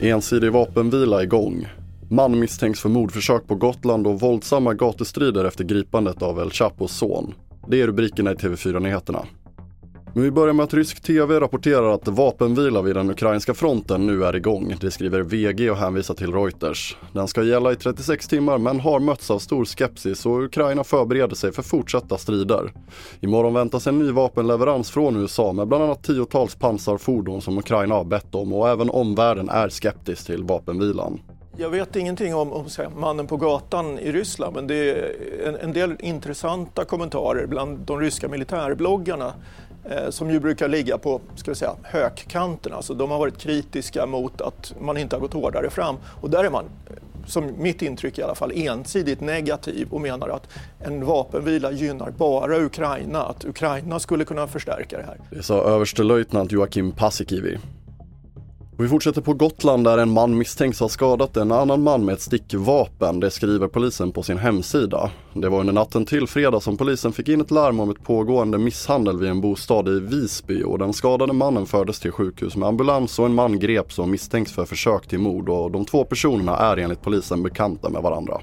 Ensidig vapenvila igång. Man misstänks för mordförsök på Gotland och våldsamma gatustrider efter gripandet av El Chapos son. Det är rubrikerna i TV4-nyheterna. Men vi börjar med att rysk TV rapporterar att vapenvila vid den ukrainska fronten nu är igång. Det skriver VG och hänvisar till Reuters. Den ska gälla i 36 timmar men har mötts av stor skepsis och Ukraina förbereder sig för fortsatta strider. Imorgon väntas en ny vapenleverans från USA med bland annat tiotals pansarfordon som Ukraina har bett om och även omvärlden är skeptisk till vapenvilan. Jag vet ingenting om, om mannen på gatan i Ryssland men det är en, en del intressanta kommentarer bland de ryska militärbloggarna Eh, som ju brukar ligga på ska vi säga, högkanten. Alltså, de har varit kritiska mot att man inte har gått hårdare fram och där är man som mitt intryck i alla fall, ensidigt negativ och menar att en vapenvila gynnar bara Ukraina, att Ukraina skulle kunna förstärka det här. Det sa överstelöjtnant Joakim Paasikivi. Vi fortsätter på Gotland där en man misstänks ha skadat en annan man med ett stickvapen. Det skriver polisen på sin hemsida. Det var under natten till fredag som polisen fick in ett larm om ett pågående misshandel vid en bostad i Visby och den skadade mannen fördes till sjukhus med ambulans och en man greps och misstänks för försök till mord och de två personerna är enligt polisen bekanta med varandra.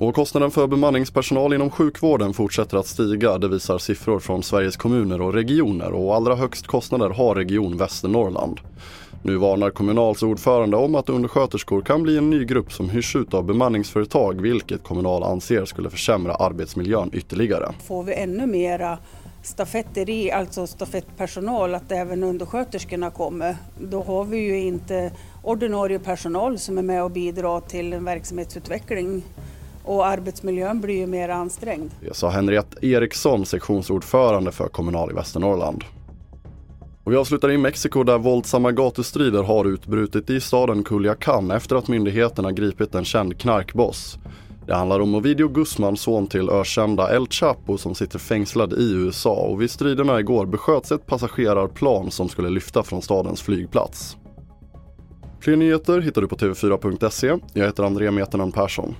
Och kostnaden för bemanningspersonal inom sjukvården fortsätter att stiga. Det visar siffror från Sveriges kommuner och regioner och allra högst kostnader har Region Västernorrland. Nu varnar Kommunals ordförande om att undersköterskor kan bli en ny grupp som hyrs ut av bemanningsföretag vilket Kommunal anser skulle försämra arbetsmiljön ytterligare. Får vi ännu mera stafetteri, alltså stafettpersonal, att även undersköterskorna kommer, då har vi ju inte ordinarie personal som är med och bidrar till en verksamhetsutveckling och arbetsmiljön blir ju mer ansträngd. Det sa Henriette Eriksson, sektionsordförande för Kommunal i Västernorrland. Och vi avslutar i Mexiko där våldsamma gatustrider har utbrutit i staden Culiacán efter att myndigheterna gripit en känd knarkboss. Det handlar om Ovidio Guzman, son till ökända El Chapo som sitter fängslad i USA och vid striderna igår besköts ett passagerarplan som skulle lyfta från stadens flygplats. Fler nyheter hittar du på tv4.se. Jag heter André Meternan Persson.